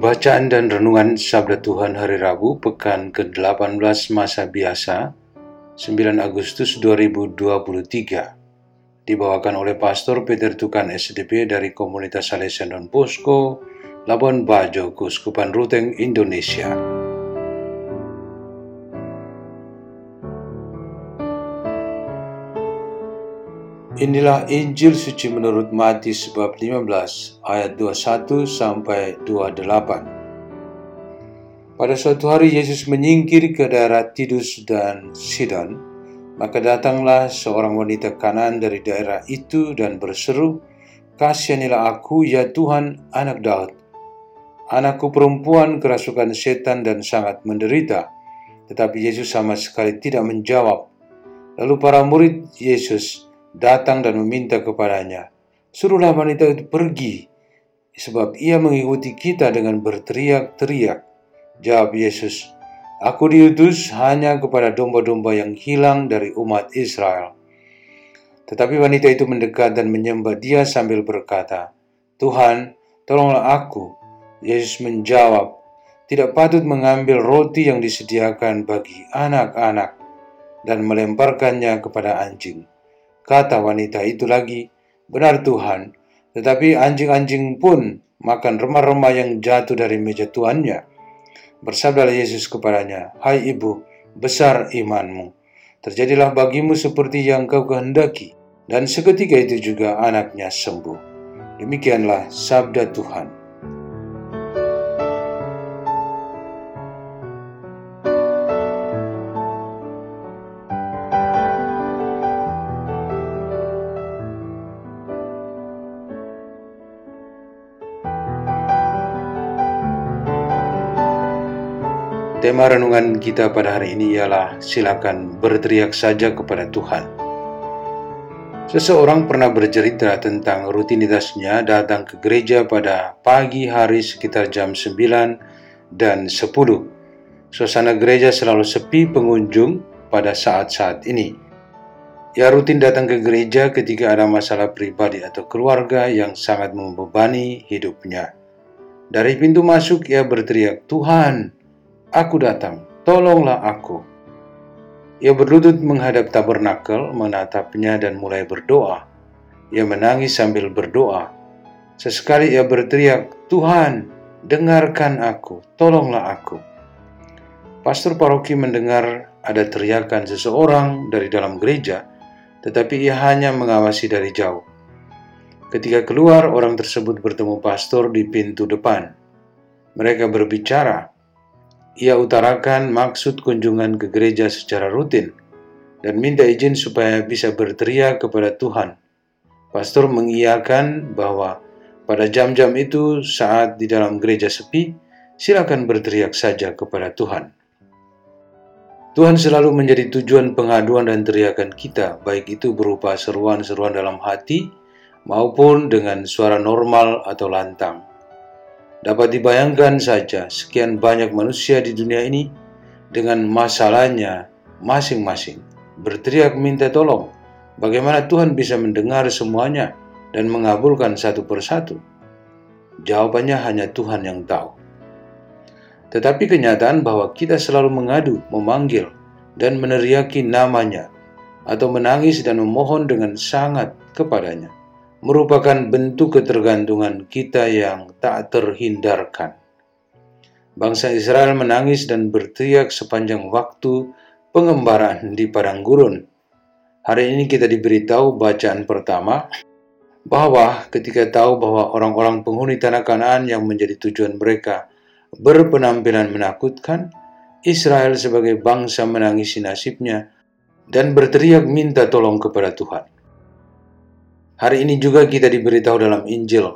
Bacaan dan Renungan Sabda Tuhan Hari Rabu Pekan ke-18 Masa Biasa 9 Agustus 2023 Dibawakan oleh Pastor Peter Tukan SDP dari Komunitas Salesian Don Bosco, Labuan Bajo, Kuskupan Ruteng, Indonesia. Inilah Injil suci menurut Matius bab 15 ayat 21 sampai 28. Pada suatu hari Yesus menyingkir ke daerah Tidus dan Sidon, maka datanglah seorang wanita kanan dari daerah itu dan berseru, Kasihanilah aku ya Tuhan anak Daud. Anakku perempuan kerasukan setan dan sangat menderita. Tetapi Yesus sama sekali tidak menjawab. Lalu para murid Yesus datang dan meminta kepadanya, Suruhlah wanita itu pergi, sebab ia mengikuti kita dengan berteriak-teriak. Jawab Yesus, Aku diutus hanya kepada domba-domba yang hilang dari umat Israel. Tetapi wanita itu mendekat dan menyembah dia sambil berkata, Tuhan, tolonglah aku. Yesus menjawab, tidak patut mengambil roti yang disediakan bagi anak-anak dan melemparkannya kepada anjing. Kata wanita itu lagi, benar Tuhan, tetapi anjing-anjing pun makan remah-remah yang jatuh dari meja tuannya. Bersabdalah Yesus kepadanya, Hai ibu, besar imanmu. Terjadilah bagimu seperti yang kau kehendaki. Dan seketika itu juga anaknya sembuh. Demikianlah sabda Tuhan. Tema renungan kita pada hari ini ialah silakan berteriak saja kepada Tuhan. Seseorang pernah bercerita tentang rutinitasnya datang ke gereja pada pagi hari sekitar jam 9 dan 10. Suasana gereja selalu sepi pengunjung pada saat-saat ini. Ia rutin datang ke gereja ketika ada masalah pribadi atau keluarga yang sangat membebani hidupnya. Dari pintu masuk ia berteriak, "Tuhan, Aku datang, tolonglah aku. Ia berlutut menghadap tabernakel, menatapnya dan mulai berdoa. Ia menangis sambil berdoa. Sesekali ia berteriak, Tuhan, dengarkan aku, tolonglah aku. Pastor paroki mendengar ada teriakan seseorang dari dalam gereja, tetapi ia hanya mengawasi dari jauh. Ketika keluar, orang tersebut bertemu pastor di pintu depan. Mereka berbicara, ia utarakan maksud kunjungan ke gereja secara rutin dan minta izin supaya bisa berteriak kepada Tuhan. Pastor mengiyakan bahwa pada jam-jam itu saat di dalam gereja sepi, silakan berteriak saja kepada Tuhan. Tuhan selalu menjadi tujuan pengaduan dan teriakan kita, baik itu berupa seruan-seruan dalam hati maupun dengan suara normal atau lantang. Dapat dibayangkan saja sekian banyak manusia di dunia ini dengan masalahnya masing-masing berteriak minta tolong. Bagaimana Tuhan bisa mendengar semuanya dan mengabulkan satu persatu? Jawabannya hanya Tuhan yang tahu. Tetapi kenyataan bahwa kita selalu mengadu, memanggil, dan meneriaki namanya, atau menangis dan memohon dengan sangat kepadanya merupakan bentuk ketergantungan kita yang tak terhindarkan. Bangsa Israel menangis dan berteriak sepanjang waktu pengembaraan di padang gurun. Hari ini kita diberitahu bacaan pertama bahwa ketika tahu bahwa orang-orang penghuni tanah Kanaan yang menjadi tujuan mereka berpenampilan menakutkan, Israel sebagai bangsa menangisi nasibnya dan berteriak minta tolong kepada Tuhan. Hari ini juga kita diberitahu dalam Injil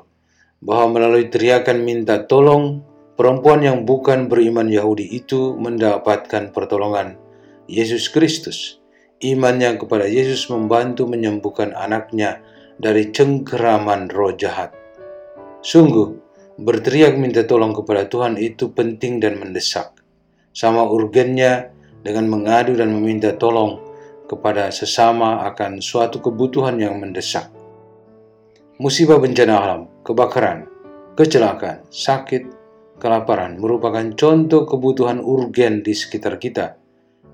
bahwa melalui teriakan minta tolong, perempuan yang bukan beriman Yahudi itu mendapatkan pertolongan Yesus Kristus. Imannya kepada Yesus membantu menyembuhkan anaknya dari cengkeraman roh jahat. Sungguh, berteriak minta tolong kepada Tuhan itu penting dan mendesak sama urgennya dengan mengadu dan meminta tolong kepada sesama akan suatu kebutuhan yang mendesak. Musibah bencana alam, kebakaran, kecelakaan, sakit, kelaparan merupakan contoh kebutuhan urgen di sekitar kita,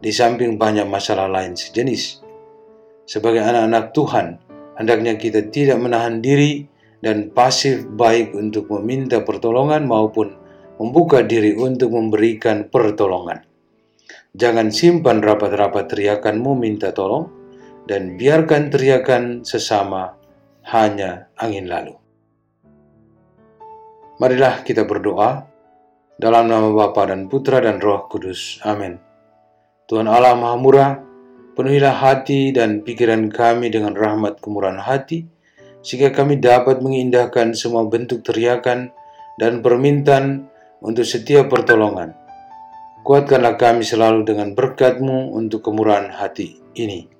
di samping banyak masalah lain sejenis. Sebagai anak-anak Tuhan, hendaknya kita tidak menahan diri dan pasif baik untuk meminta pertolongan maupun membuka diri untuk memberikan pertolongan. Jangan simpan rapat-rapat teriakanmu minta tolong, dan biarkan teriakan sesama hanya angin lalu. Marilah kita berdoa dalam nama Bapa dan Putra dan Roh Kudus. Amin. Tuhan Allah Maha Murah, penuhilah hati dan pikiran kami dengan rahmat kemurahan hati, sehingga kami dapat mengindahkan semua bentuk teriakan dan permintaan untuk setiap pertolongan. Kuatkanlah kami selalu dengan berkat-Mu untuk kemurahan hati ini.